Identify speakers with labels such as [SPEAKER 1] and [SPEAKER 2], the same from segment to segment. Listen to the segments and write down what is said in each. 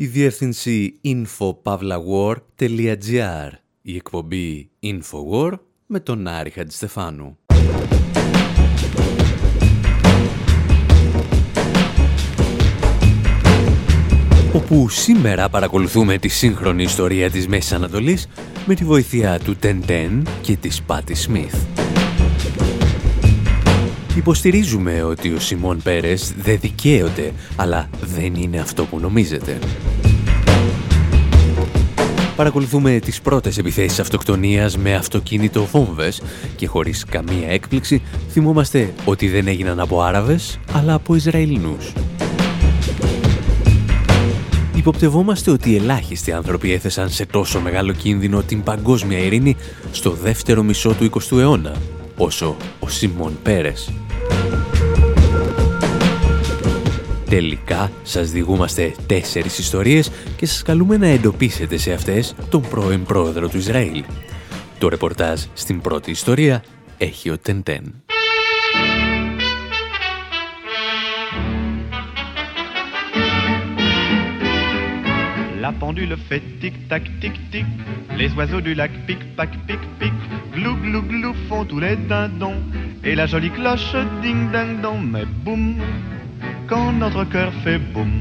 [SPEAKER 1] η διεύθυνση infopavlawar.gr, η εκπομπή Infowar με τον Άρη Χατζηστεφάνου. όπου σήμερα παρακολουθούμε τη σύγχρονη ιστορία της Μέσης Ανατολής με τη βοήθεια του Τεντέν και της Πάτη Σμιθ. Υποστηρίζουμε ότι ο Σιμών Πέρες δεν δικαίωται, αλλά δεν είναι αυτό που νομίζετε. Παρακολουθούμε τις πρώτες επιθέσεις αυτοκτονίας με αυτοκίνητο βόμβες και χωρίς καμία έκπληξη θυμόμαστε ότι δεν έγιναν από Άραβες, αλλά από Ισραηλινούς. Υποπτευόμαστε ότι ελάχιστοι άνθρωποι έθεσαν σε τόσο μεγάλο κίνδυνο την παγκόσμια ειρήνη στο δεύτερο μισό του 20ου αιώνα, όσο ο Σιμών Πέρες. Τελικά σας διηγούμαστε τέσσερις ιστορίες και σας καλούμε να εντοπίσετε σε αυτές τον πρώην πρόεδρο του Ισραήλ. Το ρεπορτάζ στην πρώτη ιστορία έχει ο Τεντέν. La pendule fait tic-tac, tic-tic. Les oiseaux du lac pic-pac, pic-pic. Glou, glou, glou font tous les dindons. Et la jolie cloche ding-ding-dong. Mais boum, quand notre cœur fait boum.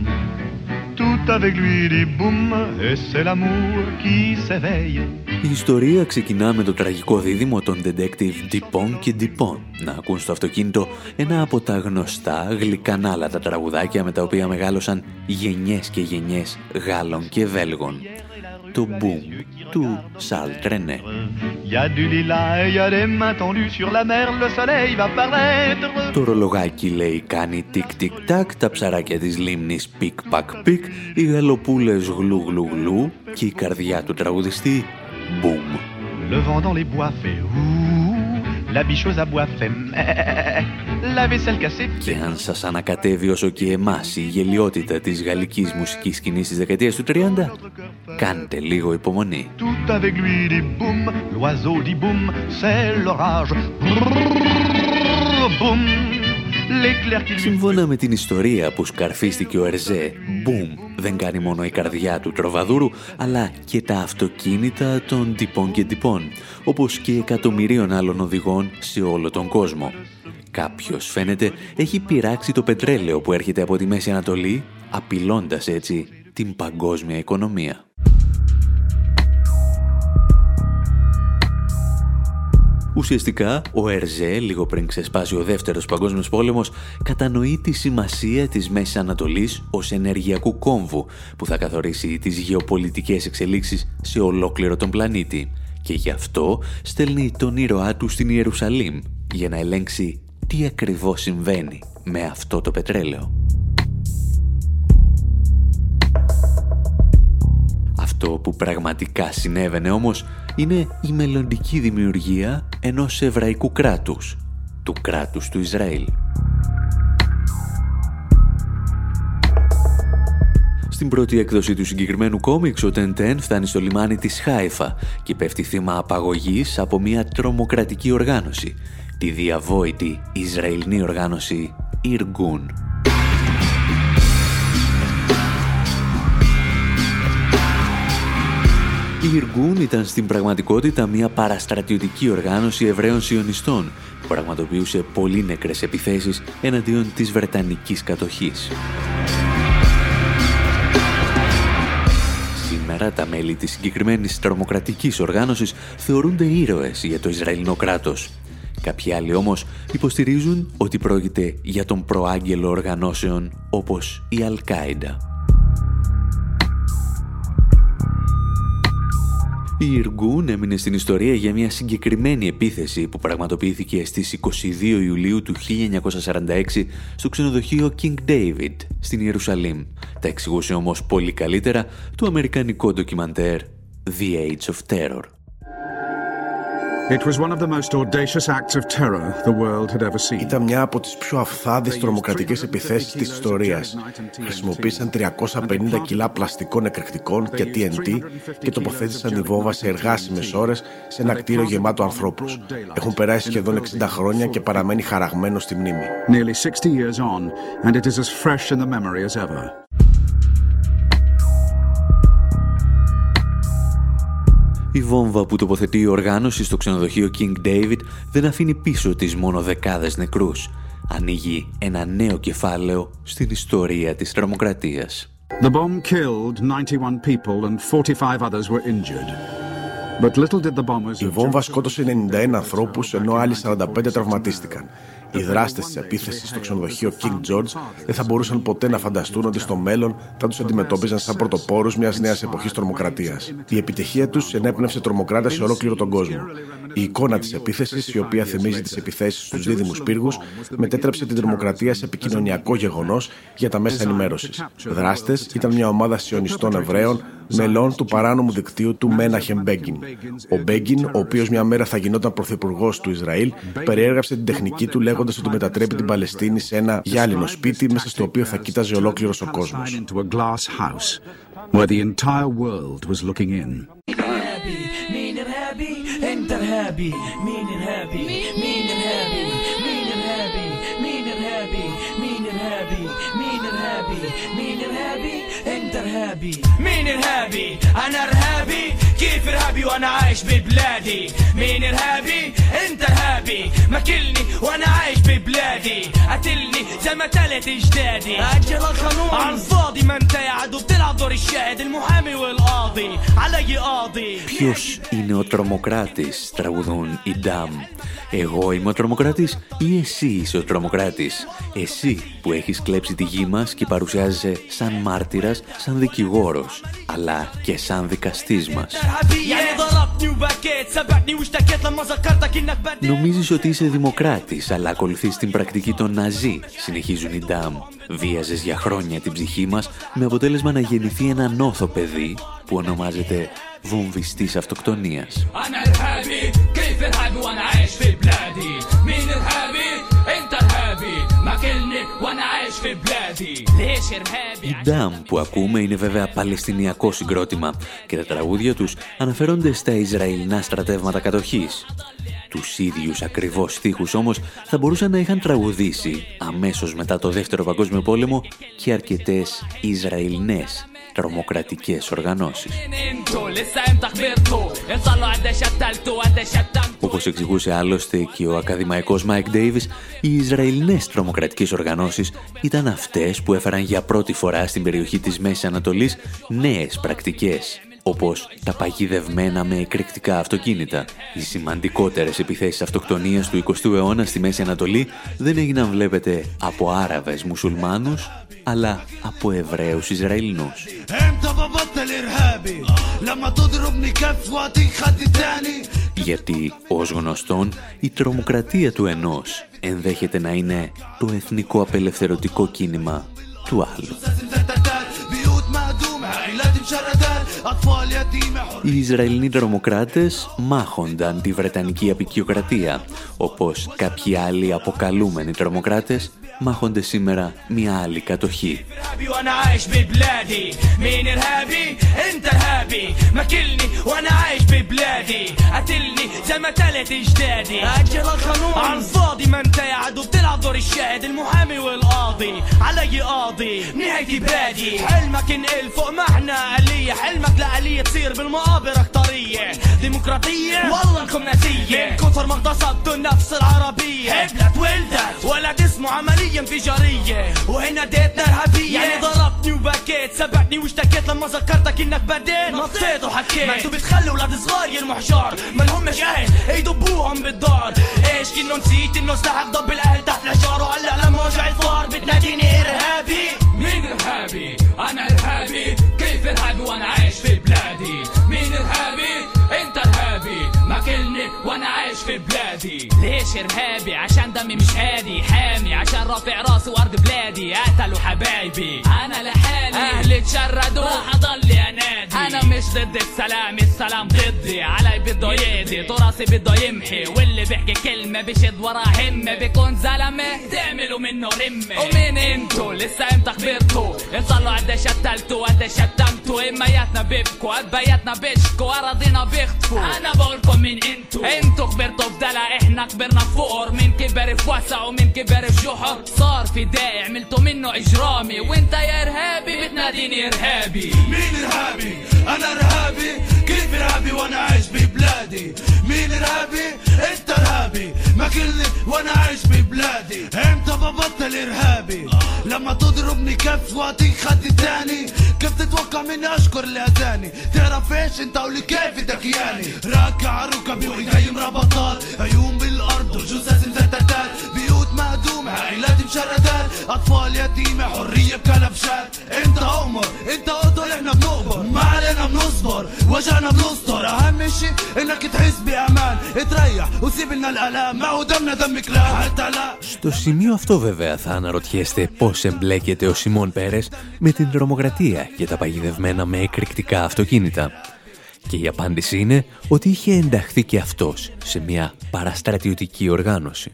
[SPEAKER 1] Tout avec lui dit boum. Et c'est l'amour qui s'éveille. Η ιστορία ξεκινά με το τραγικό δίδυμο των detective Dupont και Dupont να ακούν στο αυτοκίνητο ένα από τα γνωστά γλυκανάλατα τραγουδάκια με τα οποία μεγάλωσαν γενιές και γενιές Γάλλων και Βέλγων. Το Boom του Σαλ Τρενέ. Το ρολογάκι λέει κάνει τικ τικ τακ, τα ψαράκια της λίμνης πικ πακ πικ, οι γαλοπούλες γλου γλου γλου και η καρδιά του τραγουδιστή Boum. Le vent dans les bois fait ouh, la biche aux abois fait la vaisselle cassée. Και αν σας ανακατεύει όσο και εμάς η γελοιότητα της γαλλικής μουσικής σκηνής της δεκαετίας του 30, κάντε λίγο υπομονή. Tout avec lui dit boum, l'oiseau dit boum, c'est l'orage. Boum. Σύμφωνα με την ιστορία που σκαρφίστηκε ο Ερζέ, μπουμ, δεν κάνει μόνο η καρδιά του τροβαδούρου, αλλά και τα αυτοκίνητα των τυπών και τυπών, όπως και εκατομμυρίων άλλων οδηγών σε όλο τον κόσμο. Κάποιος, φαίνεται, έχει πειράξει το πετρέλαιο που έρχεται από τη Μέση Ανατολή, απειλώντας έτσι την παγκόσμια οικονομία. Ουσιαστικά, ο Ερζέ, λίγο πριν ξεσπάσει ο δεύτερος παγκόσμιος πόλεμος, κατανοεί τη σημασία της Μέσης Ανατολής ως ενεργειακού κόμβου που θα καθορίσει τις γεωπολιτικές εξελίξεις σε ολόκληρο τον πλανήτη. Και γι' αυτό στέλνει τον ήρωά του στην Ιερουσαλήμ για να ελέγξει τι ακριβώς συμβαίνει με αυτό το πετρέλαιο. Αυτό που πραγματικά συνέβαινε όμως είναι η μελλοντική δημιουργία ενός εβραϊκού κράτους, του κράτους του Ισραήλ. Στην πρώτη έκδοση του συγκεκριμένου κόμιξ, ο Τεντέν φτάνει στο λιμάνι της Χάιφα και πέφτει θύμα απαγωγής από μια τρομοκρατική οργάνωση, τη διαβόητη Ισραηλινή οργάνωση Ιργκούν. Η Ιργούν ήταν στην πραγματικότητα μια παραστρατιωτική οργάνωση Εβραίων Σιωνιστών που πραγματοποιούσε πολύ νεκρές επιθέσεις εναντίον της Βρετανικής κατοχής. Σήμερα τα μέλη της συγκεκριμένης τρομοκρατικής οργάνωσης θεωρούνται ήρωες για το Ισραηλινό κράτος. Κάποιοι άλλοι όμως υποστηρίζουν ότι πρόκειται για τον προάγγελο οργανώσεων όπως η Αλκάιντα. Η Ιργούν έμεινε στην ιστορία για μια συγκεκριμένη επίθεση που πραγματοποιήθηκε στις 22 Ιουλίου του 1946 στο ξενοδοχείο King David στην Ιερουσαλήμ. Τα εξηγούσε όμως πολύ καλύτερα το αμερικανικό ντοκιμαντέρ The Age of Terror.
[SPEAKER 2] Ήταν μια από τις πιο αυθάδεις τρομοκρατικές επιθέσεις της ιστορίας. Χρησιμοποίησαν 350 κιλά πλαστικών εκρηκτικών και TNT και τοποθέτησαν τη βόμβα σε εργάσιμες ώρες σε ένα κτίριο γεμάτο ανθρώπους. Έχουν περάσει σχεδόν 60 χρόνια και παραμένει χαραγμένο στη μνήμη. Nearly 60 years on and it is as fresh in the memory as ever.
[SPEAKER 1] Η βόμβα που τοποθετεί η οργάνωση στο ξενοδοχείο King David δεν αφήνει πίσω της μόνο δεκάδες νεκρούς. Ανοίγει ένα νέο κεφάλαιο στην ιστορία της τρομοκρατίας.
[SPEAKER 2] The bomb killed 91 people and 45 others were injured. But little did the bombers
[SPEAKER 3] Η βόμβα σκότωσε 91 ανθρώπους ενώ άλλοι 45 τραυματίστηκαν. Οι δράστες της επίθεσης στο ξενοδοχείο King George δεν θα μπορούσαν ποτέ να φανταστούν ότι στο μέλλον θα τους αντιμετώπιζαν σαν πρωτοπόρους μιας νέας εποχής τρομοκρατίας. Η επιτυχία τους ενέπνευσε τρομοκράτες σε ολόκληρο τον κόσμο. Η εικόνα της επίθεσης, η οποία θυμίζει τις επιθέσεις στους δίδυμους πύργους, μετέτρεψε την τρομοκρατία σε επικοινωνιακό γεγονός για τα μέσα ενημέρωσης. Δράστες ήταν μια ομάδα σιωνιστών Εβραίων μελών του παράνομου δικτύου του Μέναχεμ Μπέγκιν. Ο Μπέγκιν, ο οποίος μια μέρα θα γινόταν πρωθυπουργός του Ισραήλ, περιέγραψε την τεχνική του λέγοντας ότι μετατρέπει την Παλαιστίνη σε ένα γυάλινο σπίτι μέσα στο οποίο θα κοίταζε ολόκληρος ο κόσμος.
[SPEAKER 4] إرهابي. مين إرهابي؟ أنت إرهابي. مين إرهابي؟ أنا إرهابي. كيف ارهابي وانا عايش ببلادي مين ارهابي انت ارهابي ماكلني وانا عايش ببلادي قتلني زي ما تلت اجدادي اجل القانون على الفاضي ما انت يا عدو بتلعب دور الشاهد المحامي والقاضي علي قاضي
[SPEAKER 1] Ποιος είναι ο τρομοκράτης, τραγουδούν οι Ντάμ. Εγώ είμαι ο τρομοκράτης ή εσύ είσαι ο τρομοκράτης. Εσύ που έχεις κλέψει τη γη μας και παρουσιάζεσαι σαν μάρτυρας, σαν δικηγόρος, αλλά και σαν δικαστής μας. Νομίζεις ότι είσαι δημοκράτης, αλλά ακολουθείς την πρακτική των Ναζί, συνεχίζουν οι Ντάμ. Βίαζες για χρόνια την ψυχή μας, με αποτέλεσμα να γεννηθεί ένα νόθο παιδί που ονομάζεται βομβιστής αυτοκτονίας. Οι DAM που ακούμε είναι βέβαια παλαιστινιακό συγκρότημα και τα τραγούδια τους αναφέρονται στα Ισραηλινά στρατεύματα κατοχής. Τους ίδιους ακριβώς στίχους όμως θα μπορούσαν να είχαν τραγουδήσει αμέσως μετά το Δεύτερο Παγκόσμιο Πόλεμο και αρκετές Ισραηλινές τρομοκρατικές οργανώσεις. Όπως εξηγούσε άλλωστε και ο ακαδημαϊκός Μάικ Ντέιβις, οι Ισραηλινές τρομοκρατικές οργανώσεις ήταν αυτές που έφεραν για πρώτη φορά στην περιοχή της Μέσης Ανατολής νέες πρακτικές όπως τα παγιδευμένα με εκρηκτικά αυτοκίνητα. Οι σημαντικότερες επιθέσεις αυτοκτονίας του 20ου αιώνα στη Μέση Ανατολή δεν έγιναν βλέπετε από Άραβες μουσουλμάνους, αλλά από Εβραίους Ισραηλινούς. Γιατί, ως γνωστόν, η τρομοκρατία του ενός ενδέχεται να είναι το εθνικό απελευθερωτικό κίνημα του άλλου. Οι Ισραηλινοί τρομοκράτες μάχονταν τη Βρετανική απεικιοκρατία, όπως κάποιοι άλλοι αποκαλούμενοι τρομοκράτες μάχονται σήμερα μια άλλη κατοχή.
[SPEAKER 4] حلمك لآلية تصير بالمقابر أكترية ديمقراطية. والله انكم ناسية. من كثر ما اغتصبتوا النفس العربية. ابنت ولدت ولد اسمه عملية انفجارية وهنا ديتنا إرهابية يعني ضربتني وبكيت. سبقتني واشتكيت. لما ذكرتك انك بديت نطيت وحكيت. ما أنتوا بتخلوا ولاد صغار يرموا حجار. ما لهمش أهل يدبوهم بالدار. إيش؟ كنه نسيت إنه سلاحك ضب الأهل تحت الحجار. وهلا لما وجع الفار. بتناديني إرهابي؟ في بلادي. ليش إرهابي؟ عشان دمي مش هادي. حامي عشان رافع راسي وأرض بلادي. قتلوا حبايبي. أنا لحالي. أهلي اتشردوا راح أضل مش ضد السلام السلام ضدي. علي بده يقضي تراثي بده يمحي. واللي بيحكي كلمة بشد ورا همة. بيكون زلمة تعملوا منه رمة. ومين انتو لسه إمتى كبرتوا انصلوا قد شتلتوا قد شتمتوا. امياتنا بيبكوا ابياتنا بيشكوا أراضينا بيخطفوا. أنا بقولكم مين انتو انتو كبرتوا في دلع إحنا كبرنا فقر. مين كبر في وسع ومين كبر في جحر. صار في داعي عملتوا منه إجرامي. وانت يا إرهابي بتناديني إرهابي.
[SPEAKER 5] مين إرهابي؟ أنا ارهابي كيف ارهابي
[SPEAKER 6] وأنا عايش ببلادي؟ مين ارهابي أنت ارهابي ما كلني وأنا عايش ببلادي. إمتى ببطل ارهابي لما تضربني كف وأعطيك خد تاني. كيف تتوقع مني أشكر اللي اذاني تعرف إيش أنت ولي كيف دكياني راكع ركبي وإيدي مربطات عيون بالأرض وجثث مزتتات بيوت مهدومة عائلات مشردات اطفال يتيمة حرية بكلبشات انت عمر انت قطر احنا بنقبر ما علينا بنصبر وجعنا بنستر اهم شي انك تحس بامان تريح وسيب لنا الالام ما هو دمنا دم كلاب حتى لا
[SPEAKER 1] Στο σημείο αυτό βέβαια θα αναρωτιέστε πώς εμπλέκεται ο Σιμών Πέρες με την τρομοκρατία και τα παγιδευμένα με εκρηκτικά αυτοκίνητα. Και η απάντηση είναι ότι είχε ενταχθεί και αυτός σε μια παραστρατιωτική οργάνωση.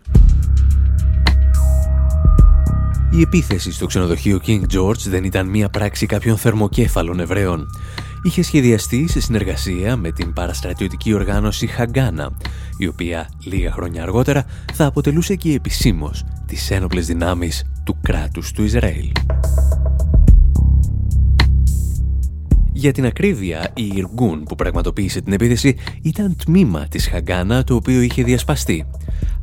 [SPEAKER 1] Η επίθεση στο ξενοδοχείο King George δεν ήταν μία πράξη κάποιων θερμοκέφαλων Εβραίων. Είχε σχεδιαστεί σε συνεργασία με την παραστρατιωτική οργάνωση Χαγκάνα, η οποία λίγα χρόνια αργότερα θα αποτελούσε και επισήμως τις ένοπλες δυνάμεις του κράτους του Ισραήλ. Για την ακρίβεια, η Ιργούν που πραγματοποίησε την επίθεση ήταν τμήμα της Χαγκάνα το οποίο είχε διασπαστεί.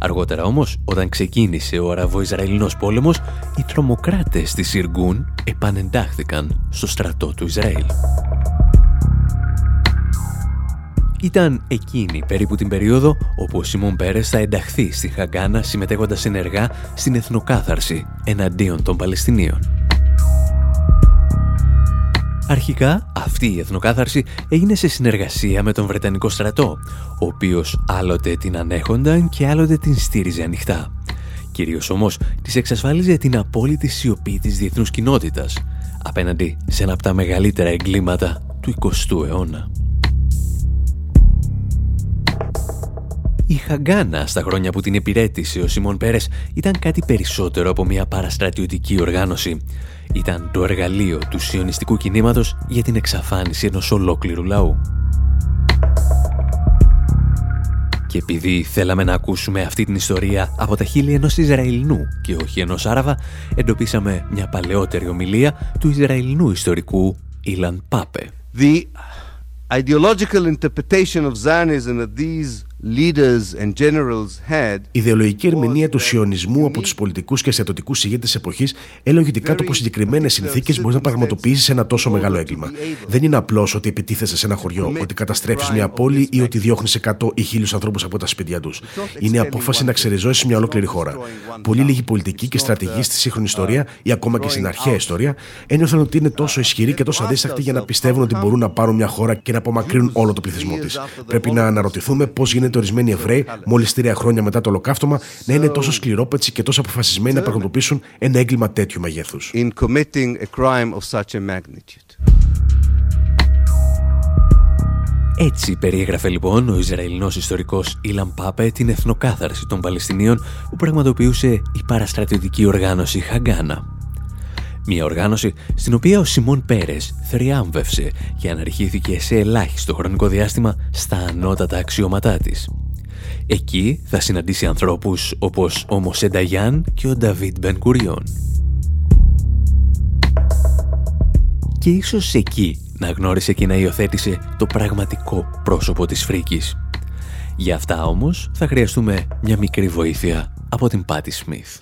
[SPEAKER 1] Αργότερα όμως, όταν ξεκίνησε ο Αραβο-Ισραηλινός πόλεμος, οι τρομοκράτες της Ιργούν επανεντάχθηκαν στο στρατό του Ισραήλ. Ήταν εκείνη περίπου την περίοδο όπου ο Σιμών Πέρες θα ενταχθεί στη Χαγκάνα συμμετέχοντας ενεργά στην εθνοκάθαρση εναντίον των Παλαιστινίων. Αρχικά, αυτή η εθνοκάθαρση έγινε σε συνεργασία με τον Βρετανικό στρατό, ο οποίος άλλοτε την ανέχονταν και άλλοτε την στήριζε ανοιχτά. Κυρίως όμως, της εξασφάλιζε την απόλυτη σιωπή της διεθνούς κοινότητας, απέναντι σε ένα από τα μεγαλύτερα εγκλήματα του 20ου αιώνα. Η Χαγκάνα στα χρόνια που την υπηρέτησε ο Σιμών Πέρες ήταν κάτι περισσότερο από μια παραστρατιωτική οργάνωση. Ήταν το εργαλείο του σιωνιστικού κινήματος για την εξαφάνιση ενός ολόκληρου λαού. Και επειδή θέλαμε να ακούσουμε αυτή την ιστορία από τα χείλη ενός Ισραηλινού και όχι ενός Άραβα, εντοπίσαμε μια παλαιότερη ομιλία του Ισραηλινού ιστορικού Ιλαν Πάπε.
[SPEAKER 5] The ideological interpretation of Zionism that these
[SPEAKER 3] η ιδεολογική ερμηνεία του σιωνισμού από τους πολιτικούς και στρατιωτικούς ηγέτες τη εποχής έλεγε ότι κάτω από συγκεκριμένε συνθήκες μπορείς να πραγματοποιήσεις ένα τόσο μεγάλο έγκλημα. Δεν είναι απλώς ότι επιτίθεσαι σε ένα χωριό, ότι καταστρέφει μια πόλη ή ότι διώχνεις 100 ή 1000 ανθρώπους από τα σπίτια τους. Είναι η απόφαση να ξεριζώσεις μια ολόκληρη χώρα. Πολύ λίγοι πολιτικοί και στρατηγοί στη σύγχρονη ιστορία ή ακόμα και στην αρχαία ιστορία ένιωθαν ότι είναι τόσο ισχυροί και τόσο αδίστακτοι για να πιστεύουν ότι μπορούν να πάρουν μια χώρα και να απομακρύνουν όλο το πληθυσμό της. Πρέπει να αναρωτηθούμε πώς γίνεται γίνεται ορισμένοι Εβραίοι, μόλις τρία χρόνια μετά το ολοκαύτωμα, να είναι τόσο σκληρόπετσοι και τόσο αποφασισμένοι να πραγματοποιήσουν ένα έγκλημα τέτοιου μεγέθους.
[SPEAKER 1] Έτσι περιέγραφε λοιπόν ο Ισραηλινός ιστορικός Ιλαν Πάπε την εθνοκάθαρση των Παλαιστινίων που πραγματοποιούσε η παραστρατιωτική οργάνωση Χαγκάνα. Μια οργάνωση στην οποία ο Σιμών Πέρες θριάμβευσε και αναρχήθηκε σε ελάχιστο χρονικό διάστημα στα ανώτατα αξιώματά της. Εκεί θα συναντήσει ανθρώπους όπως ο Μοσέντα και ο Νταβίτ Μπεν Κουριόν. Και ίσως εκεί να γνώρισε και να υιοθέτησε το πραγματικό πρόσωπο της φρίκης. Για αυτά όμως θα χρειαστούμε μια μικρή βοήθεια από την Πάτη Σμιθ.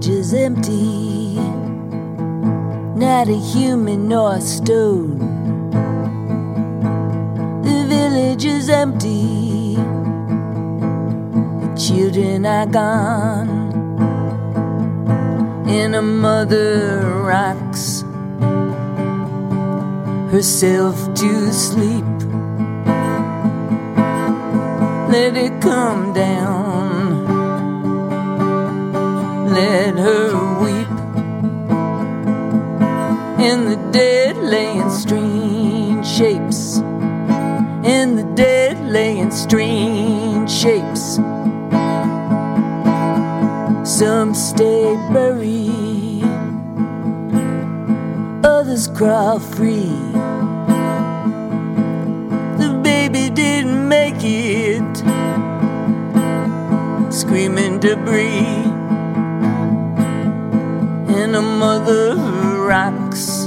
[SPEAKER 1] Village is empty, not a human nor a stone. The village is empty, the children are gone, and a mother rocks herself to sleep. Let it come down let her weep. And the dead lay in strange shapes. And the dead lay in strange shapes. Some stay buried, others crawl free. The baby didn't make it
[SPEAKER 7] screaming debris. And a mother rocks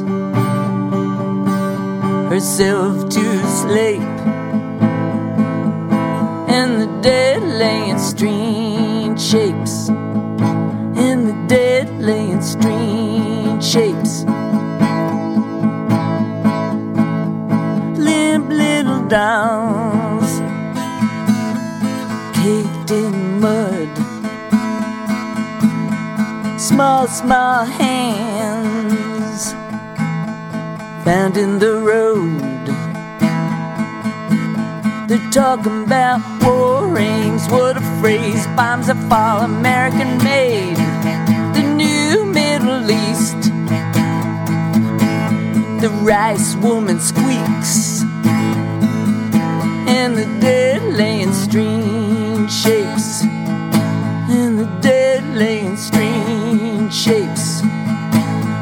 [SPEAKER 7] herself to sleep. And the dead laying strange shapes. And the dead laying strange shapes. Limp little dolls Small, small hands found in the road. They're talking about war aims. What a phrase. Bombs that fall American made. The new Middle East. The rice woman squeaks. And the dead shapes.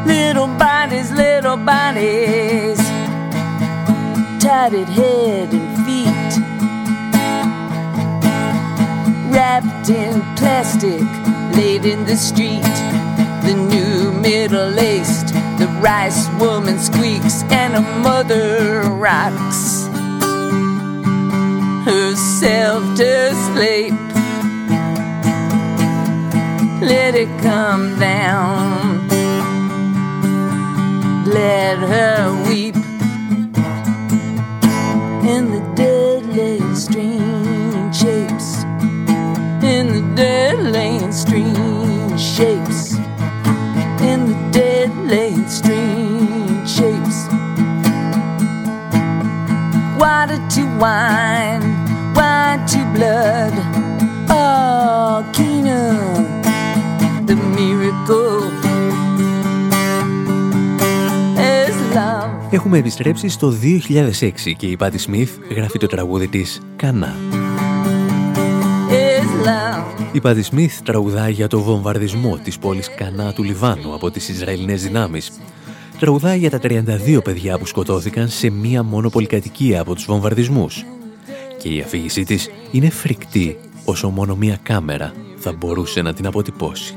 [SPEAKER 7] Little bodies, little bodies. Tatted head and feet. Wrapped in plastic, laid in the street. The new middle aged. The rice woman squeaks and a mother rocks herself to sleep. Let it come down. Let her weep. In the dead lane strange shapes. In the dead lane strange shapes. In the dead lane strange shapes. Water to wine, wine to blood.
[SPEAKER 1] Έχουμε επιστρέψει στο 2006 και η Πάτη Σμιθ γράφει το τραγούδι της «Κανά».
[SPEAKER 7] Is love.
[SPEAKER 1] Η Πάτη Σμιθ τραγουδάει για το βομβαρδισμό της πόλης Κανά του Λιβάνου από τις Ισραηλινές δυνάμεις. Τραγουδάει για τα 32 παιδιά που σκοτώθηκαν σε μία μόνο πολυκατοικία από τους βομβαρδισμούς. Και η αφήγησή της είναι φρικτή όσο μόνο μία κάμερα θα μπορούσε να την αποτυπώσει.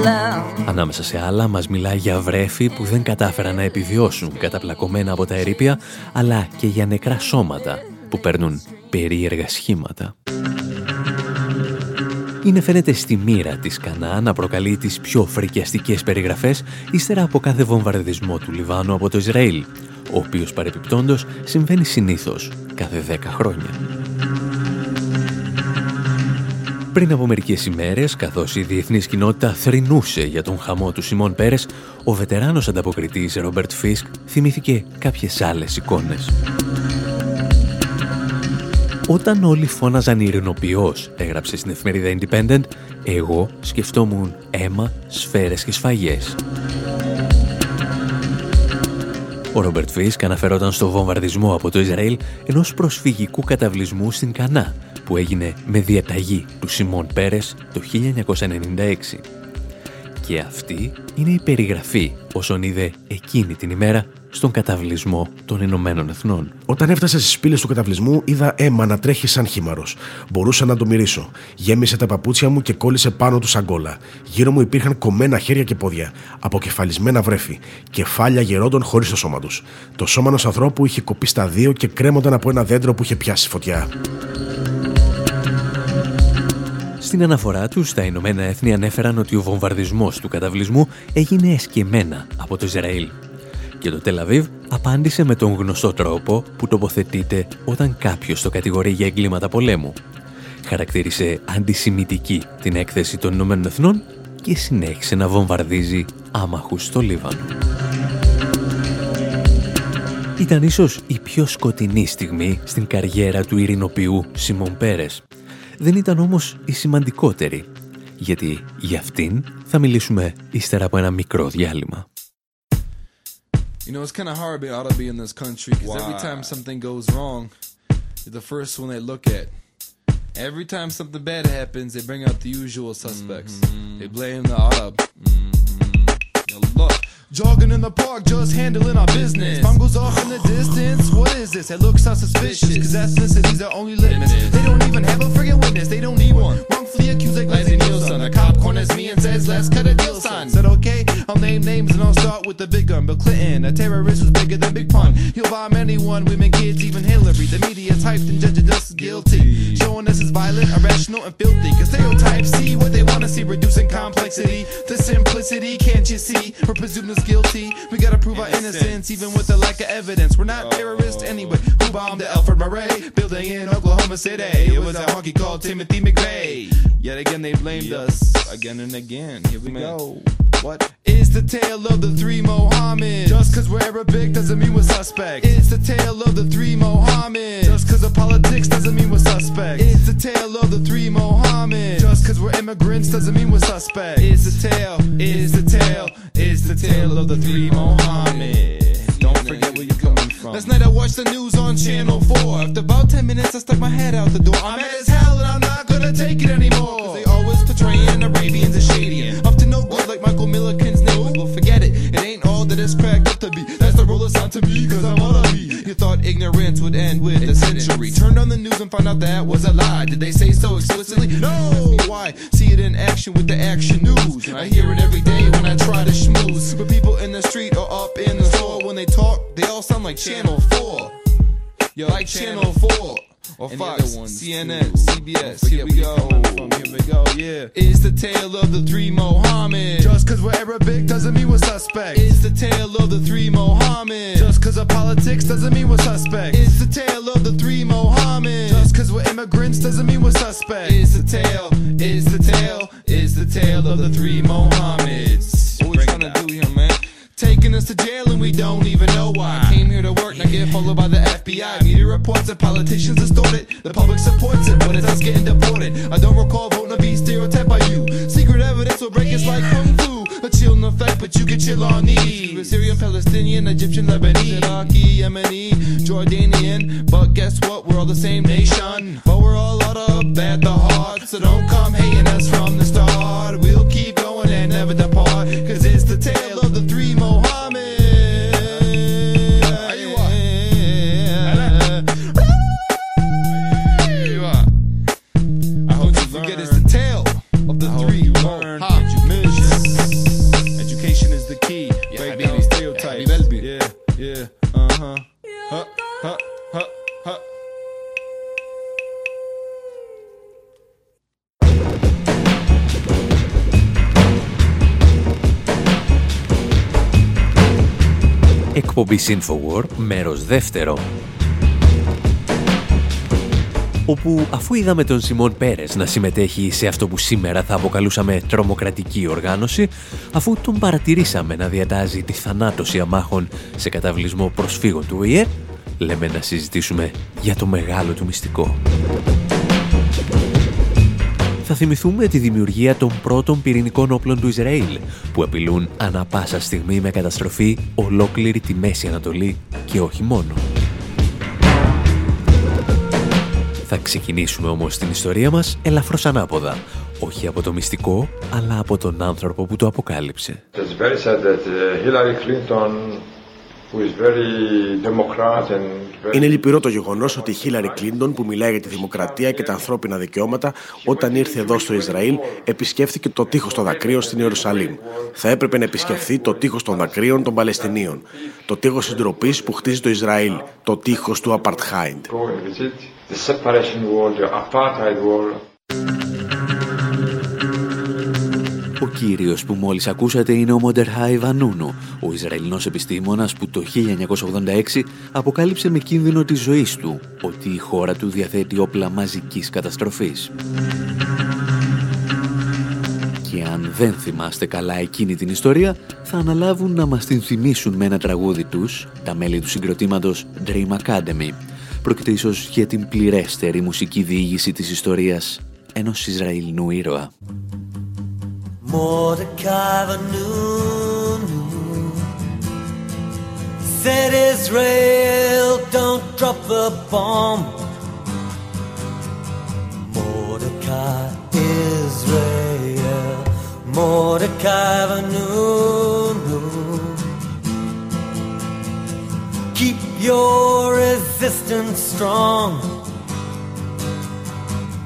[SPEAKER 7] Is love.
[SPEAKER 1] Ανάμεσα σε άλλα μας μιλάει για βρέφη που δεν κατάφεραν να επιβιώσουν καταπλακωμένα από τα ερήπια, αλλά και για νεκρά σώματα που παίρνουν περίεργα σχήματα. Είναι φαίνεται στη μοίρα της Κανά να προκαλεί τις πιο φρικιαστικές περιγραφές ύστερα από κάθε βομβαρδισμό του Λιβάνου από το Ισραήλ, ο οποίος παρεπιπτόντος συμβαίνει συνήθως κάθε 10 χρόνια. Πριν από μερικές ημέρες, καθώς η διεθνής κοινότητα θρυνούσε για τον χαμό του Σιμών Πέρες, ο βετεράνος ανταποκριτής Ρόμπερτ Φίσκ θυμήθηκε κάποιες άλλες εικόνες. Όταν όλοι φώναζαν ειρηνοποιός, έγραψε στην εφημερίδα Independent, εγώ σκεφτόμουν αίμα, σφαίρες και σφαγές. Ο Ρόμπερτ Φίσκ αναφερόταν στο βομβαρδισμό από το Ισραήλ ενός προσφυγικού καταβλισμού στην Κανά, που έγινε με διαταγή του Σιμών Πέρες το 1996. Και αυτή είναι η περιγραφή όσων είδε εκείνη την ημέρα στον καταβλισμό των Ηνωμένων Εθνών.
[SPEAKER 3] Όταν έφτασα στις πύλες του καταβλισμού, είδα αίμα να τρέχει σαν χήμαρος. Μπορούσα να το μυρίσω. Γέμισε τα παπούτσια μου και κόλλησε πάνω του σαν κόλλα. Γύρω μου υπήρχαν κομμένα χέρια και πόδια, αποκεφαλισμένα βρέφη, κεφάλια γερόντων χωρίς το σώμα τους. Το σώμα ενός ανθρώπου είχε κοπεί στα δύο και κρέμονταν από ένα δέντρο που είχε πιάσει φωτιά.
[SPEAKER 1] Στην αναφορά τους, τα Ηνωμένα Έθνη ανέφεραν ότι ο βομβαρδισμός του καταβλισμού έγινε εσκεμμένα από το Ισραήλ. Και το Τελαβίβ απάντησε με τον γνωστό τρόπο που τοποθετείται όταν κάποιος το κατηγορεί για εγκλήματα πολέμου. Χαρακτήρισε αντισημιτική την έκθεση των Ηνωμένων Εθνών και συνέχισε να βομβαρδίζει άμαχους στο Λίβανο. Ήταν ίσως η πιο σκοτεινή στιγμή στην καριέρα του ειρηνοποιού Σιμών Πέρες. Δεν ήταν όμως η σημαντικότερη, γιατί για αυτήν θα μιλήσουμε ύστερα από ένα μικρό διάλειμμα.
[SPEAKER 8] You know, it's kind of hard being ought to be in this country because every time something goes wrong, you're the first one they look at. Every time something bad happens, they bring out the usual suspects. They blame the Arab. Now look, jogging in the park, just handling our business. Bomb goes off in the distance. is this? It looks so suspicious. Cause ethnicity's the only limit. They don't even have a friggin' witness, they don't need one. Wrongfully accused like Leslie Nielsen. A cop corners me and says, let's cut a deal, son. Said, okay, I'll name names and I'll start with the big gun. Bill Clinton, a terrorist who's bigger than Big Pun. He'll bomb anyone, women, kids, even Hillary. The media typed and judged guilty. Showing us as violent, irrational, and filthy. Cause stereotypes see what they wanna see, reducing complexity. The simplicity, can't you see? We're presumed as guilty. We gotta prove our innocence, even with the lack of evidence. We're not oh. terrorists anyway. Who bombed the Alfred Murray building in Oklahoma City? It was a honky called Timothy McVeigh. Yet again, they blamed us again and again. Here we go. What? It's the tale of the three Mohammeds. Just cause we're Arabic doesn't mean we're suspect. It's the tale of the three Mohammeds. Just cause of politics doesn't mean we're suspect. It's the tale of the three Mohammeds. Just cause we're immigrants doesn't mean we're suspect. It's the tale, it's the tale, it's the tale of the three Mohammeds. Don't forget where you're coming from. Last night I watched the news on Channel 4. After about 10 minutes, I stuck my head out the door. I'm mad as hell and I'm not gonna take it anymore. Cause they always portraying Arabians as shady up to no good like Michael Milliken's. Well, forget it, it ain't all that it's cracked up to be. Assigned to me, cause I'm wanna be. You thought ignorance would end with a century. Turned on the news and found out that was a lie. Did they say so explicitly? No! Why? See it in action with the action news. I hear it every day when I try to schmooze. But people in the street or up in the store, when they talk, they all sound like Channel 4. Yo, like Channel 4. Or Fox, CNN, CBS, here we go. Here we go, yeah. It's the tale of the three Mohammeds. Just cause we're Arabic doesn't mean we're suspect. It's the tale of the three Mohammeds. Just cause of politics doesn't mean we're suspect. It's the tale of the three Mohammeds. Just cause we're immigrants doesn't mean we're suspect. It's the tale, it's the tale, it's the tale of the three Mohammeds. What we trying to do here, man? Taking us to jail and we don't even know why. Here to work, now get followed by the FBI. Media reports that politicians distorted. The public supports it, but it's us getting deported. I don't recall voting to be stereotyped by you. Secret evidence will break us like kung fu. A chill effect, but you get chill on. We're Syrian, Palestinian, Egyptian, Lebanese, Iraqi, Yemeni, Jordanian. But guess what? We're all the same nation. But we're all out of bad the heart. So don't come hating us from
[SPEAKER 1] Εκπομπή Infowar, μέρος δεύτερο. Όπου αφού είδαμε τον Σιμών Πέρες να συμμετέχει σε αυτό που σήμερα θα αποκαλούσαμε τρομοκρατική οργάνωση, αφού τον παρατηρήσαμε να διατάζει τη θανάτωση αμάχων σε καταβλισμό προσφύγων του ΟΗΕ, λέμε να συζητήσουμε για το μεγάλο του μυστικό. Θα θυμηθούμε τη δημιουργία των πρώτων πυρηνικών όπλων του Ισραήλ, που απειλούν ανα πάσα στιγμή με καταστροφή ολόκληρη τη Μέση Ανατολή και όχι μόνο. Θα ξεκινήσουμε όμως την ιστορία μας ελαφρώς ανάποδα, όχι από το μυστικό, αλλά από τον άνθρωπο που το αποκάλυψε.
[SPEAKER 9] It's very sad that uh, Hillary Clinton, who is very democrat and very
[SPEAKER 3] Είναι λυπηρό το γεγονός ότι η Χίλαρη Κλίντον, που μιλάει για τη δημοκρατία και τα ανθρώπινα δικαιώματα, όταν ήρθε εδώ στο Ισραήλ, επισκέφθηκε το τείχος των δακρύων στην Ιερουσαλήμ. Θα έπρεπε να επισκεφθεί το τείχος των δακρύων των Παλαιστινίων. Το τείχος συντροπή που χτίζει το Ισραήλ. Το τείχος του Apartheid.
[SPEAKER 1] Ο κύριος που μόλις ακούσατε είναι ο Μοντερχάι Βανούνου, ο Ισραηλινός επιστήμονας που το 1986 αποκάλυψε με κίνδυνο της ζωής του ότι η χώρα του διαθέτει όπλα μαζικής καταστροφής. Και αν δεν θυμάστε καλά εκείνη την ιστορία, θα αναλάβουν να μας την θυμίσουν με ένα τραγούδι τους, τα μέλη του συγκροτήματος Dream Academy. Πρόκειται ίσως για την πληρέστερη μουσική διήγηση της ιστορίας ενός Ισραηλινού ήρωα.
[SPEAKER 10] Mordecai Vanunu said, Israel, don't drop the bomb. Mordecai, Israel, Mordecai Vanunu. Keep your resistance strong.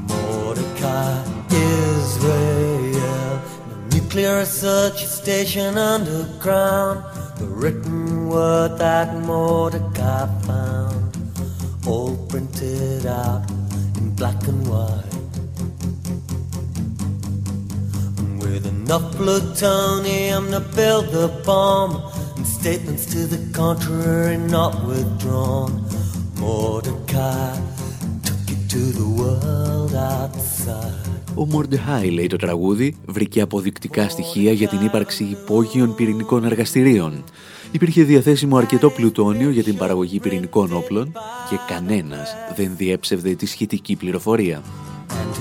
[SPEAKER 10] Mordecai, Israel. No nuclear research station underground. The written word that Mordecai found, all printed out in black and white. And with enough plutonium to build the bomb, and statements to the contrary not withdrawn, Mordecai
[SPEAKER 1] Ο Μορντεχάι, λέει το τραγούδι, βρήκε αποδεικτικά στοιχεία για την ύπαρξη υπόγειων πυρηνικών εργαστηρίων. Υπήρχε διαθέσιμο αρκετό πλουτόνιο για την παραγωγή πυρηνικών όπλων και κανένας δεν διέψευδε τη σχετική πληροφορία.
[SPEAKER 10] And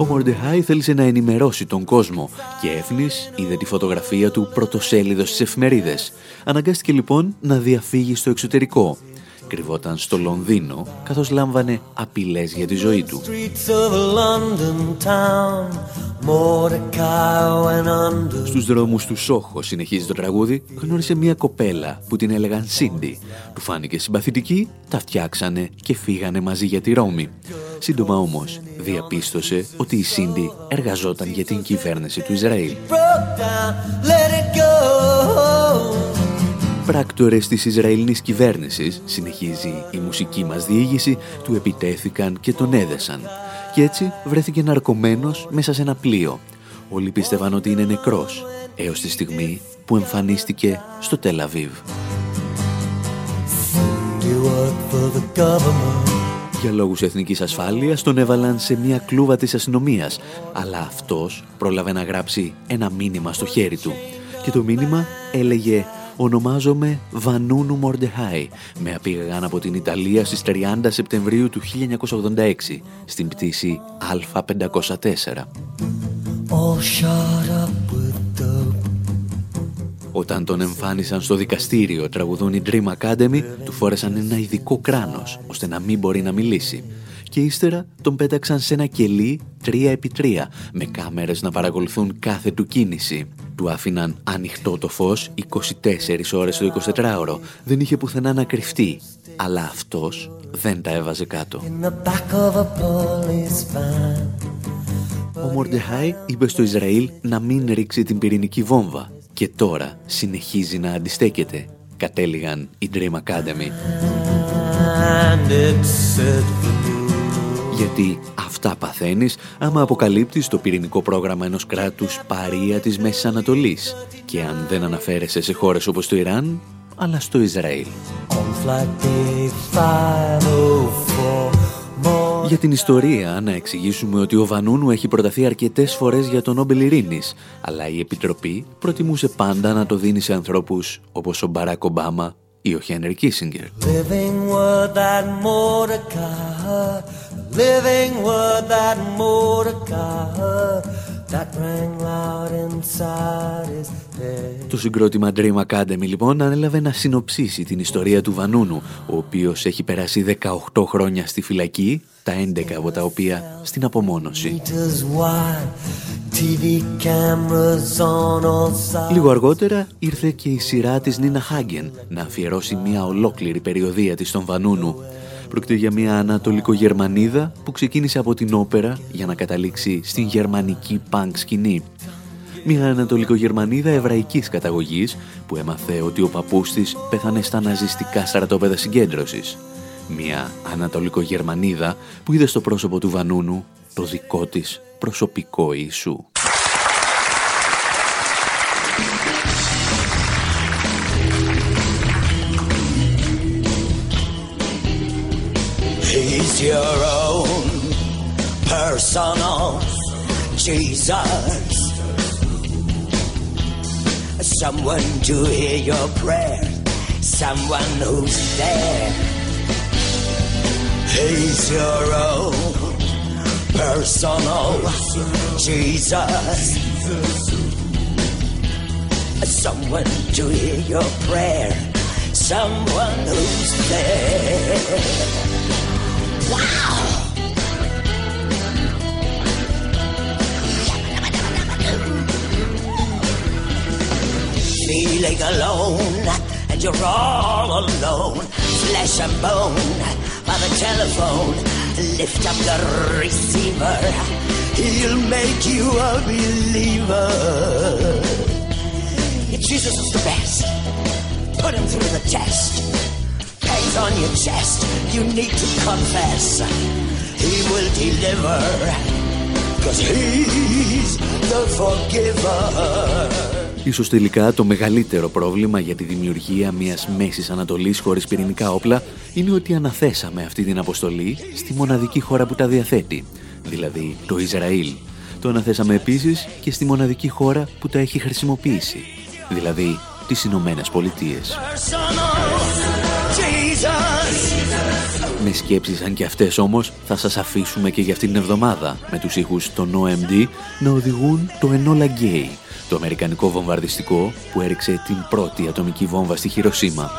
[SPEAKER 10] his story told out loud, Mordecai Vanun.
[SPEAKER 1] Ο Μορντεχάι θέλησε να ενημερώσει τον κόσμο και έφνης είδε τη φωτογραφία του πρωτοσέλιδος στις εφημερίδες. Αναγκάστηκε λοιπόν να διαφύγει στο εξωτερικό κρυβόταν στο Λονδίνο καθώς λάμβανε απειλές για τη ζωή του. Στους δρόμους του Σόχο, συνεχίζει το τραγούδι, γνώρισε μια κοπέλα που την έλεγαν Σίντι. Του φάνηκε συμπαθητική, τα φτιάξανε και φύγανε μαζί για τη Ρώμη. Σύντομα όμως διαπίστωσε ότι η Σίντι εργαζόταν για την κυβέρνηση του Ισραήλ πράκτορες της Ισραηλινής κυβέρνησης, συνεχίζει η μουσική μας διήγηση, του επιτέθηκαν και τον έδεσαν. Και έτσι βρέθηκε ναρκωμένος μέσα σε ένα πλοίο. Όλοι πίστευαν ότι είναι νεκρός, έως τη στιγμή που εμφανίστηκε στο Τελαβίβ. Για λόγους εθνικής ασφάλειας τον έβαλαν σε μια κλούβα της αστυνομίας, αλλά αυτός πρόλαβε να γράψει ένα μήνυμα στο χέρι του. Και το μήνυμα έλεγε ονομάζομαι Βανούνου Μορντεχάι. Με απήγαγαν από την Ιταλία στις 30 Σεπτεμβρίου του 1986 στην πτήση Α504. Όταν τον εμφάνισαν στο δικαστήριο τραγουδούν οι Dream Academy, του φόρεσαν ένα ειδικό κράνος, ώστε να μην μπορεί να μιλήσει. Και ύστερα τον πέταξαν σε ένα κελί 3x3, με κάμερες να παρακολουθούν κάθε του κίνηση. Του άφηναν ανοιχτό το φως 24 ώρες το 24ωρο. Δεν είχε πουθενά να κρυφτεί. Αλλά αυτός δεν τα έβαζε κάτω. Ο Μορντεχάι είπε στο Ισραήλ να μην ρίξει την πυρηνική βόμβα και τώρα συνεχίζει να αντιστέκεται, κατέληγαν οι Dream Academy. Γιατί αυτά παθαίνεις άμα αποκαλύπτεις το πυρηνικό πρόγραμμα ενός κράτους παρία της Μέσης Ανατολής και αν δεν αναφέρεσαι σε χώρες όπως το Ιράν, αλλά στο Ισραήλ. Για την ιστορία, να εξηγήσουμε ότι ο Βανούνου έχει προταθεί αρκετές φορές για τον Νόμπελ Ειρήνης, αλλά η Επιτροπή προτιμούσε πάντα να το δίνει σε ανθρώπους όπως ο Μπαράκ Ομπάμα ή ο Χένρι Κίσιγκερ. Living word that Mordecai that rang loud inside his head. Το συγκρότημα Dream Academy λοιπόν ανέλαβε να συνοψίσει την ιστορία του Βανούνου, ο οποίος έχει περάσει 18 χρόνια στη φυλακή, τα 11 από τα οποία στην απομόνωση. Λίγο αργότερα ήρθε και η σειρά της Νίνα Χάγκεν να αφιερώσει μια ολόκληρη περιοδία της στον Βανούνου Πρόκειται για μια Ανατολικογερμανίδα που ξεκίνησε από την όπερα για να καταλήξει στην γερμανική πανκ σκηνή. Μια Ανατολικογερμανίδα εβραϊκής καταγωγής που έμαθε ότι ο παππούς της πέθανε στα ναζιστικά στρατόπεδα συγκέντρωσης. Μια Ανατολικογερμανίδα που είδε στο πρόσωπο του Βανούνου το δικό της προσωπικό Ιησού. Your own personal Jesus. Someone to hear your prayer, someone who's there. He's your own personal Jesus. Someone to hear your prayer, someone who's there. Feeling alone, and you're all alone, flesh and bone, by the telephone. Lift up the receiver.
[SPEAKER 10] He'll make you a believer. Jesus is the best. Put him through the test. Hangs on your chest. You need to confess. He will deliver. Cause he's the forgiver.
[SPEAKER 1] Ίσως τελικά το μεγαλύτερο πρόβλημα για τη δημιουργία μιας Μέσης Ανατολής χωρίς πυρηνικά όπλα είναι ότι αναθέσαμε αυτή την αποστολή στη μοναδική χώρα που τα διαθέτει, δηλαδή το Ισραήλ. Το αναθέσαμε επίσης και στη μοναδική χώρα που τα έχει χρησιμοποιήσει, δηλαδή τις Ηνωμένες Πολιτείες. Με σκέψεις σαν και αυτές όμως θα σας αφήσουμε και για αυτήν την εβδομάδα με τους ήχους των OMD να οδηγούν το Enola Gay το αμερικανικό βομβαρδιστικό που έριξε την πρώτη ατομική βόμβα στη Χειροσύμα.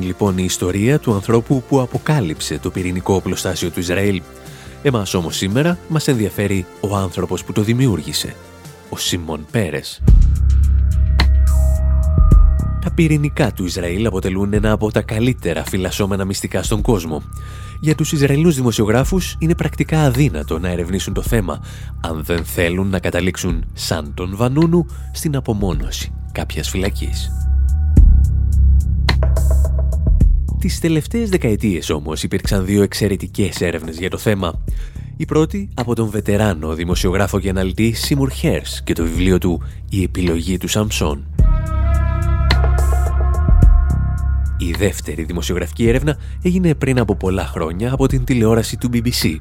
[SPEAKER 1] Λοιπόν η ιστορία του ανθρώπου που αποκάλυψε το πυρηνικό οπλοστάσιο του Ισραήλ. Εμάς όμως σήμερα μας ενδιαφέρει ο άνθρωπος που το δημιούργησε, ο Σίμον Πέρες. Τα πυρηνικά του Ισραήλ αποτελούν ένα από τα καλύτερα φυλασσόμενα μυστικά στον κόσμο. Για τους Ισραηλούς δημοσιογράφους είναι πρακτικά αδύνατο να ερευνήσουν το θέμα αν δεν θέλουν να καταλήξουν σαν τον Βανούνου στην απομόνωση κάποιας φυλακής. Τις τελευταίες δεκαετίες όμως υπήρξαν δύο εξαιρετικές έρευνες για το θέμα. Η πρώτη από τον βετεράνο δημοσιογράφο και αναλυτή Σίμουρ Χέρς και το βιβλίο του «Η επιλογή του Σαμψόν». Η δεύτερη δημοσιογραφική έρευνα έγινε πριν από πολλά χρόνια από την τηλεόραση του BBC.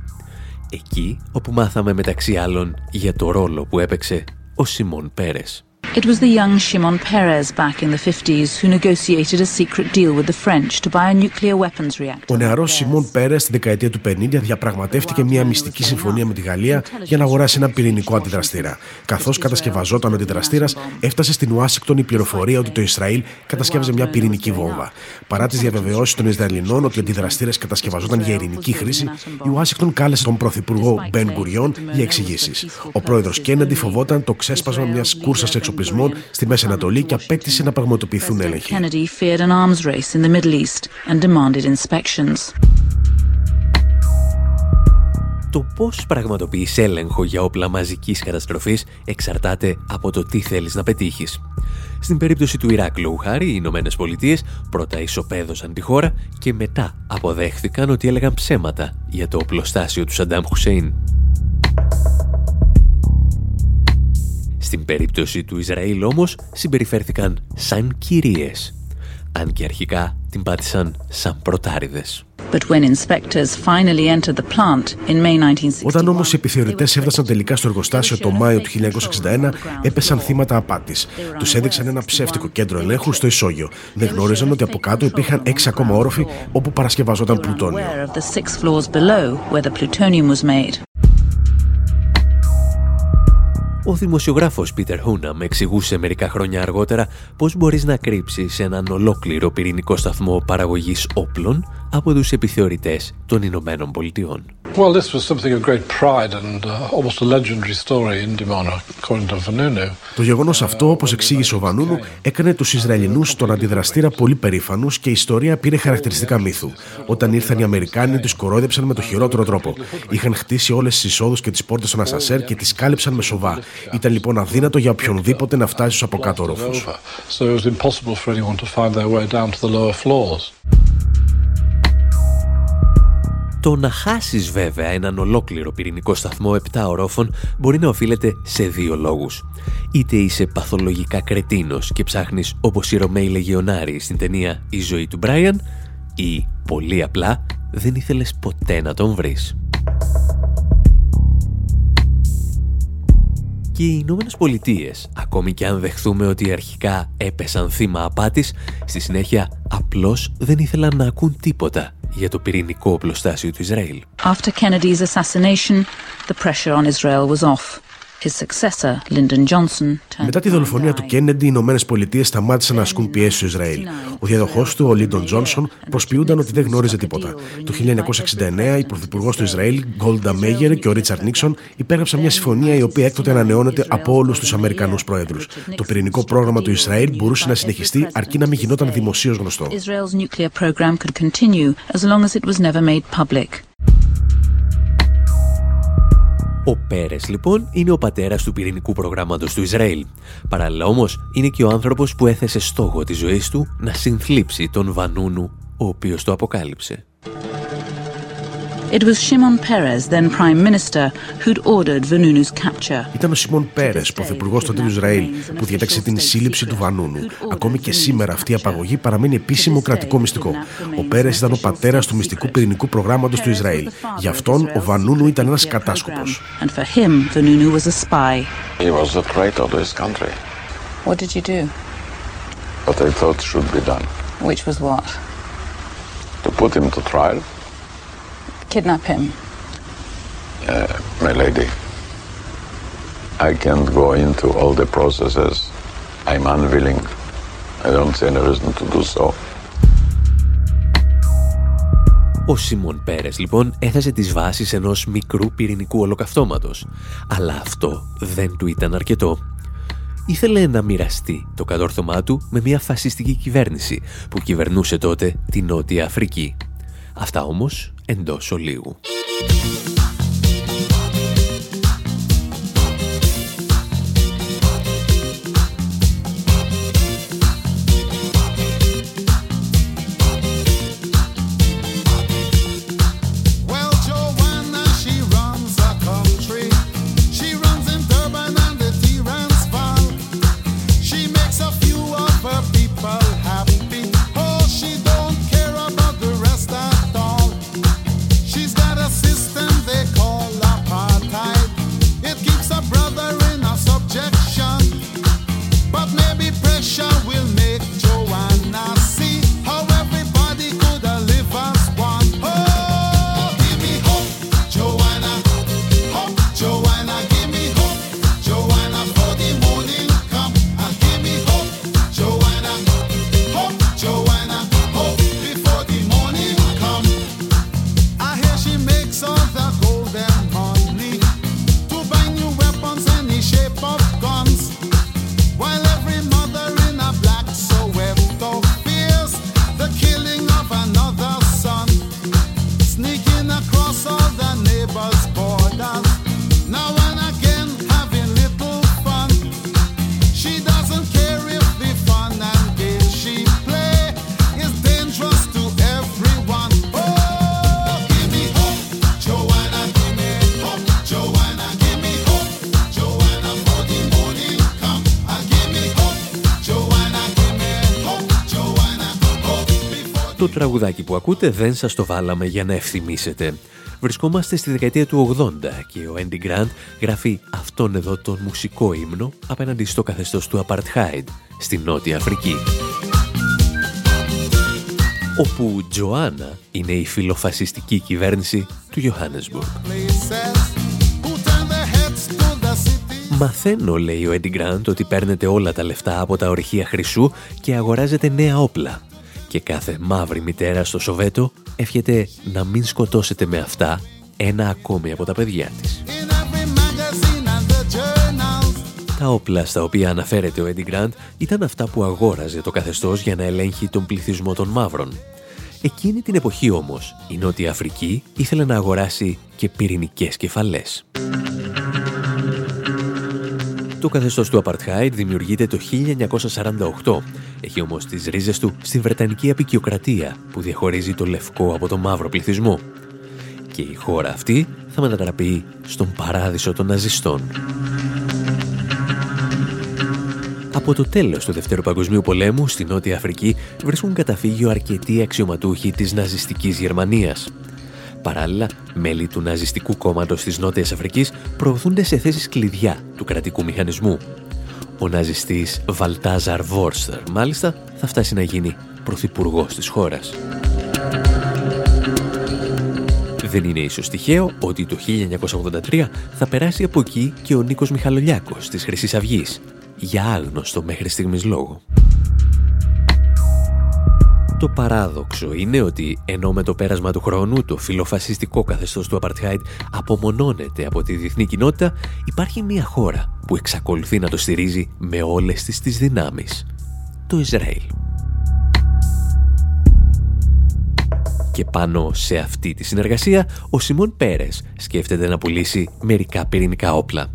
[SPEAKER 1] Εκεί όπου μάθαμε μεταξύ άλλων για το ρόλο που έπαιξε ο Σιμών Πέρες.
[SPEAKER 11] It was the young Shimon Peres back in the 50s who negotiated a secret deal with the French to buy a nuclear weapons reactor.
[SPEAKER 3] Ο νεαρός Σιμών Πέρε στη δεκαετία του 50 διαπραγματεύτηκε μια μυστική συμφωνία με τη Γαλλία για να αγοράσει ένα πυρηνικό αντιδραστήρα. Καθώς κατασκευαζόταν ο αντιδραστήρας, έφτασε στην Ουάσιγκτον η πληροφορία ότι το Ισραήλ κατασκεύαζε μια πυρηνική βόμβα. Παρά τις διαβεβαιώσεις των Ισραηλινών ότι ο αντιδραστήρα κατασκευαζόταν για ειρηνική χρήση, η Ουάσιγκτον κάλεσε τον πρωθυπουργό Μπεν Γκουριόν για εξηγήσεις. Ο πρόεδρος Κέννεντι φοβόταν το ξέσπασμα μιας κούρσας εξοπλισμού εξοπλισμών στη Μέση Ανατολή και απέκτησε να πραγματοποιηθούν έλεγχοι.
[SPEAKER 1] Το πώς πραγματοποιείς έλεγχο για όπλα μαζικής καταστροφής εξαρτάται από το τι θέλεις να πετύχεις. Στην περίπτωση του Ιράκ, λόγου χάρη, οι Ηνωμένες Πολιτείες πρώτα ισοπαίδωσαν τη χώρα και μετά αποδέχθηκαν ότι έλεγαν ψέματα για το οπλοστάσιο του Σαντάμ Χουσέιν. Στην περίπτωση του Ισραήλ όμως συμπεριφέρθηκαν σαν κυρίες, αν και αρχικά την πάτησαν σαν πρωτάριδες.
[SPEAKER 3] Όταν όμως οι επιθεωρητές έφτασαν τελικά στο εργοστάσιο το Μάιο του 1961, έπεσαν θύματα απάτης. Τους έδειξαν ένα ψεύτικο κέντρο ελέγχου στο Ισόγειο. Δεν γνώριζαν ότι από κάτω υπήρχαν έξι ακόμα όροφοι όπου παρασκευαζόταν πλουτόνιο.
[SPEAKER 1] Ο δημοσιογράφος Πίτερ Χούνα εξηγούσε μερικά χρόνια αργότερα πώς μπορείς να κρύψεις έναν ολόκληρο πυρηνικό σταθμό παραγωγής όπλων από τους επιθεωρητές των Ηνωμένων Πολιτειών.
[SPEAKER 12] Well, this was something of great pride and uh, almost a legendary story in Dimona, according to Vanunu.
[SPEAKER 3] Το γεγονός αυτό, όπως εξήγησε ο Βανούνου, έκανε τους Ισραηλινούς τον αντιδραστήρα πολύ περήφανους και η ιστορία πήρε χαρακτηριστικά μύθου. Όταν ήρθαν οι Αμερικάνοι, τους κορόιδεψαν με το χειρότερο τρόπο. Είχαν χτίσει όλες τις εισόδους και τις πόρτες των Ασασέρ και τις κάλυψαν με σοβά. Ήταν λοιπόν αδύνατο για οποιονδήποτε να φτάσει στους από κάτω ρόφους.
[SPEAKER 12] So it was impossible for anyone to find their way down to the lower floors.
[SPEAKER 1] Το να χάσεις βέβαια έναν ολόκληρο πυρηνικό σταθμό 7 ορόφων μπορεί να οφείλεται σε δύο λόγους. Είτε είσαι παθολογικά κρετίνος και ψάχνεις όπως οι Ρωμαίοι Λεγιονάροι στην ταινία «Η ζωή του Μπράιαν» ή πολύ απλά δεν ήθελες ποτέ να τον βρεις. Και οι Ηνωμένες Πολιτείες, ακόμη και αν δεχθούμε ότι αρχικά έπεσαν θύμα απάτης, στη συνέχεια απλώς δεν ήθελαν να ακούν τίποτα για το πυρηνικό οπλοστάσιο του Ισραήλ.
[SPEAKER 11] After Kennedy's assassination, the pressure on Israel was off. His successor, Lyndon Johnson,
[SPEAKER 3] Μετά τη δολοφονία του Κέννεντι, οι Ηνωμένες Πολιτείες σταμάτησαν να ασκούν πιέσεις στο Ισραήλ. Ο διαδοχός του, ο Λίντον Τζόνσον, προσποιούνταν ότι δεν γνώριζε τίποτα. Το 1969, η πρωθυπουργός του Ισραήλ, Γκόλντα Μέγερ και ο Ρίτσαρντ Νίξον υπέγραψαν μια συμφωνία η οποία έκτοτε ανανεώνεται από όλους τους Αμερικανούς πρόεδρους. Το πυρηνικό πρόγραμμα του Ισραήλ μπορούσε να συνεχιστεί αρκεί να μην γινόταν δημοσίως γνωστό.
[SPEAKER 1] Ο Πέρες λοιπόν είναι ο πατέρας του πυρηνικού προγράμματος του Ισραήλ. Παράλληλα όμως είναι και ο άνθρωπος που έθεσε στόχο της ζωής του να συνθλίψει τον Βανούνου, ο οποίος το αποκάλυψε.
[SPEAKER 11] It was Shimon Peres, then Prime Minister, who'd ordered Vanunu's capture.
[SPEAKER 3] Ήταν ο Σιμών Πέρε, πρωθυπουργός του του Ισραήλ, που διέταξε την σύλληψη του Βανούνου. Ακόμη και σήμερα αυτή η απαγωγή παραμένει επίσημο κρατικό μυστικό. Ο Πέρες ήταν ο πατέρας του μυστικού πυρηνικού προγράμματος του Ισραήλ. Γι' αυτόν ο Βανούνου ήταν ένας κατάσκοπο.
[SPEAKER 11] And for him, Vanunu was a spy.
[SPEAKER 13] He was a traitor to his country.
[SPEAKER 11] What did you do?
[SPEAKER 13] What I thought should be done.
[SPEAKER 11] Which was what?
[SPEAKER 13] To put him to trial,
[SPEAKER 11] Kidnap him.
[SPEAKER 13] uh, my lady. I can't go into all the processes. I'm unwilling. I don't see any reason to do so.
[SPEAKER 1] Ο Σίμον Πέρες λοιπόν έθεσε τις βάσεις ενός μικρού πυρηνικού ολοκαυτώματος. Αλλά αυτό δεν του ήταν αρκετό. Ήθελε να μοιραστεί το κατόρθωμά του με μια φασιστική κυβέρνηση που κυβερνούσε τότε τη Νότια Αφρική. Αυτά όμως εντός ολίγου. Τραγουδάκι που ακούτε δεν σας το βάλαμε για να ευθυμίσετε. Βρισκόμαστε στη δεκαετία του 80 και ο Andy Grant γράφει αυτόν εδώ τον μουσικό ύμνο απέναντι στο καθεστώς του Apartheid στη Νότια Αφρική. Όπου Τζοάννα είναι η φιλοφασιστική κυβέρνηση του Johannesburg.
[SPEAKER 14] places who turn their heads to the city.
[SPEAKER 1] Μαθαίνω, λέει ο Έντι Γκραντ, ότι παίρνετε όλα τα λεφτά από τα ορυχεία χρυσού και αγοράζετε νέα όπλα. Και κάθε μαύρη μητέρα στο Σοβέτο εύχεται να μην σκοτώσετε με αυτά ένα ακόμη από τα παιδιά της. Τα όπλα στα οποία αναφέρεται ο Έντι Γκραντ ήταν αυτά που αγόραζε το καθεστώς για να ελέγχει τον πληθυσμό των μαύρων. Εκείνη την εποχή όμως η Νότια Αφρική ήθελε να αγοράσει και πυρηνικές κεφαλές. Το καθεστώς του Απαρτχάιτ δημιουργείται το 1948. Έχει όμως τις ρίζες του στην Βρετανική απεικιοκρατία που διαχωρίζει το λευκό από το μαύρο πληθυσμό. Και η χώρα αυτή θα μετατραπεί στον παράδεισο των ναζιστών. Από το τέλος του Δευτέρου Παγκοσμίου Πολέμου στη Νότια Αφρική βρίσκουν καταφύγιο αρκετοί αξιωματούχοι της ναζιστικής Γερμανίας. Παράλληλα, μέλη του ναζιστικού κόμματος της Νότιας Αφρικής προωθούνται σε θέσεις κλειδιά του κρατικού μηχανισμού. Ο ναζιστής Βαλτάζαρ Βόρστερ, μάλιστα, θα φτάσει να γίνει πρωθυπουργός της χώρας. Δεν είναι ίσως τυχαίο ότι το 1983 θα περάσει από εκεί και ο Νίκος Μιχαλολιάκος της Χρυσής Αυγής, για άγνωστο μέχρι στιγμής λόγο. Το παράδοξο είναι ότι ενώ με το πέρασμα του χρόνου το φιλοφασιστικό καθεστώς του Απαρτχάιτ απομονώνεται από τη διεθνή κοινότητα, υπάρχει μια χώρα που εξακολουθεί να το στηρίζει με όλες τις τις δυνάμεις. Το Ισραήλ. Και πάνω σε αυτή τη συνεργασία, ο Σιμών Πέρες σκέφτεται να πουλήσει μερικά πυρηνικά όπλα.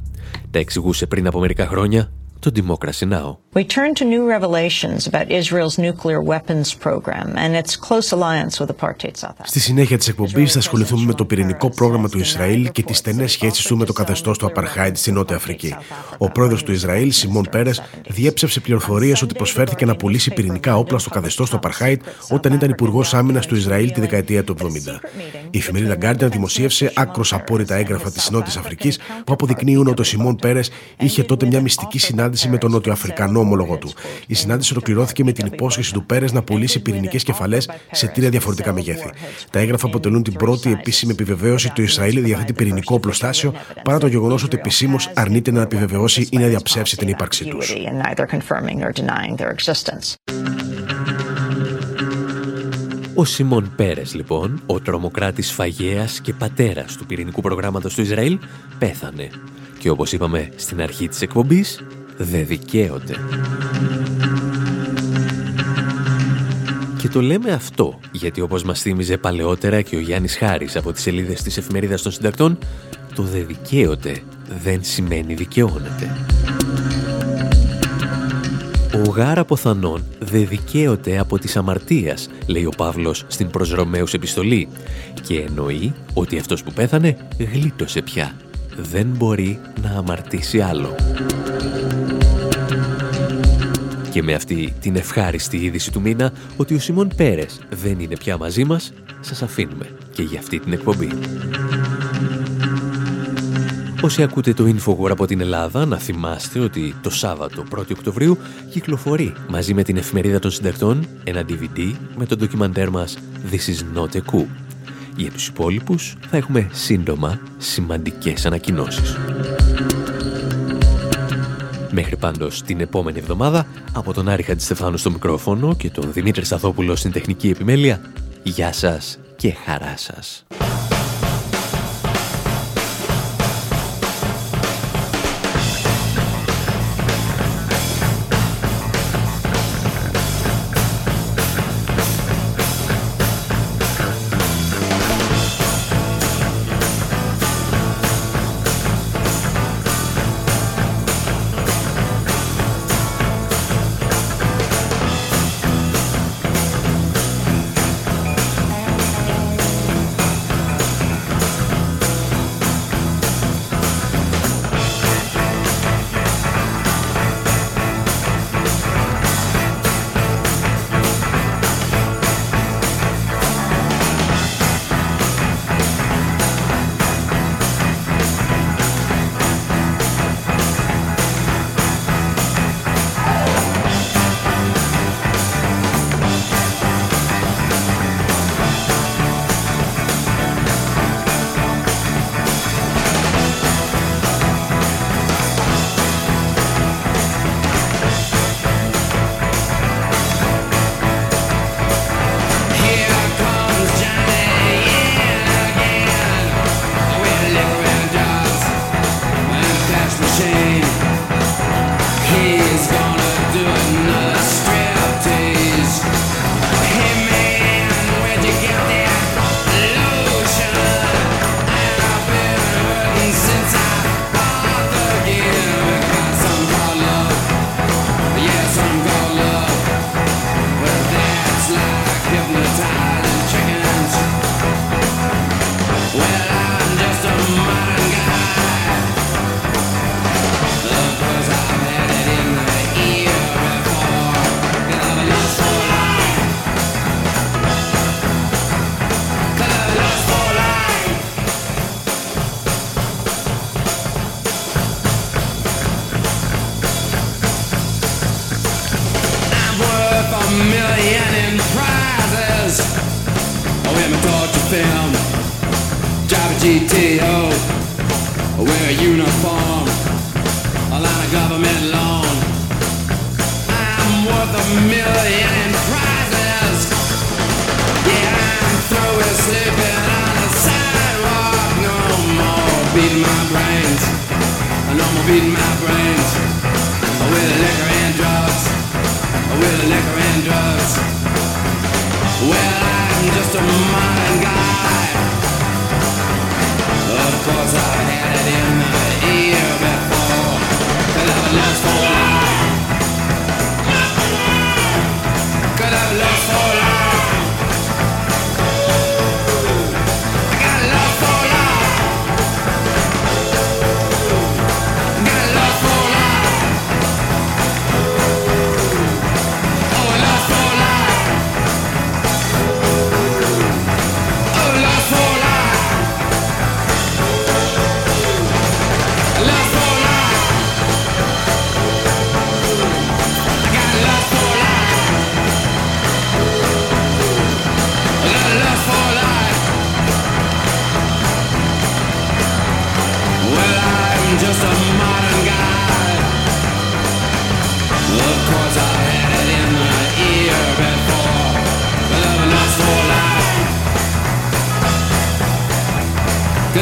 [SPEAKER 1] Τα εξηγούσε πριν από μερικά χρόνια το Democracy Now!
[SPEAKER 15] We turn to new revelations about Israel's nuclear weapons program and its close alliance with apartheid South Africa.
[SPEAKER 3] Στη συνέχεια της εκπομπής θα ασχοληθούμε με το πυρηνικό πρόγραμμα του Ισραήλ και τις στενές σχέσεις του με το καθεστώς του Απαρχάιντ στη Νότια Αφρική. Ο πρόεδρος του Ισραήλ, Σιμών Πέρες, διέψευσε πληροφορίες ότι προσφέρθηκε να πουλήσει πυρηνικά όπλα στο καθεστώς του Απαρχάιντ όταν ήταν υπουργός άμυνας του Ισραήλ τη δεκαετία του 70. Η εφημερίδα Guardian δημοσίευσε άκρος απόρριτα έγγραφα της Νότιας Αφρικής που αποδεικνύουν ότι ο Σιμών Πέρες είχε τότε μια μυστική συνάντηση με τον Νότιο Αφρικανό ομολογό του. Η συνάντηση ολοκληρώθηκε με την υπόσχεση του Πέρες να πουλήσει πυρηνικές κεφαλές σε τρία διαφορετικά μεγέθη. Τα έγγραφα αποτελούν την πρώτη επίσημη επιβεβαίωση ότι το Ισραήλ διαθέτει πυρηνικό οπλοστάσιο, παρά το γεγονός ότι επισήμως αρνείται να επιβεβαιώσει ή να διαψεύσει την ύπαρξή τους.
[SPEAKER 1] Ο Σιμών Πέρες, λοιπόν, ο τρομοκράτης φαγέας και πατέρας του πυρηνικού προγράμματος του Ισραήλ, πέθανε. Και όπως είπαμε στην αρχή της εκπομπής, δεν δικαίονται. Και το λέμε αυτό, γιατί όπως μας θύμιζε παλαιότερα και ο Γιάννης Χάρης από τις σελίδες της εφημερίδας των συντακτών, το «δε δικαίονται» δεν σημαίνει δικαιώνεται. Ο γάρα ποθανόν δε δικαίωται από της αμαρτίας, λέει ο Παύλος στην προς Ρωμαίους επιστολή και εννοεί ότι αυτός που πέθανε γλίτωσε πια. Δεν μπορεί να αμαρτήσει άλλο. Και με αυτή την ευχάριστη είδηση του μήνα ότι ο Σιμών Πέρες δεν είναι πια μαζί μας, σας αφήνουμε και για αυτή την εκπομπή. Όσοι ακούτε το Infowar από την Ελλάδα, να θυμάστε ότι το Σάββατο 1η Οκτωβρίου κυκλοφορεί μαζί με την εφημερίδα των συντακτών ένα DVD με το ντοκιμαντέρ μας This is not a coup. Για τους υπόλοιπους θα έχουμε σύντομα σημαντικές ανακοινώσεις. Μέχρι πάντως την επόμενη εβδομάδα, από τον Άρη Χατζηστεφάνου στο μικρόφωνο και τον Δημήτρη Σταθόπουλο στην τεχνική επιμέλεια, γεια σας και χαρά σας.
[SPEAKER 16] million in prizes. I wear my torture film, drive a GTO, I wear a uniform. Well, I'm just a modern guy. Of course, I had it in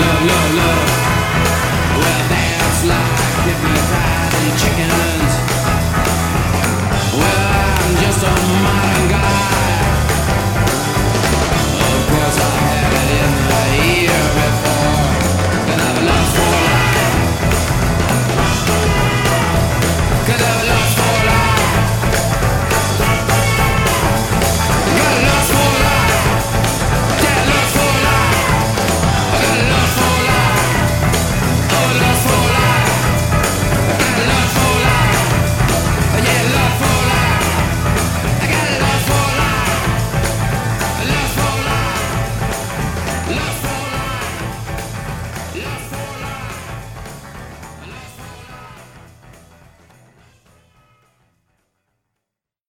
[SPEAKER 16] love, love, love.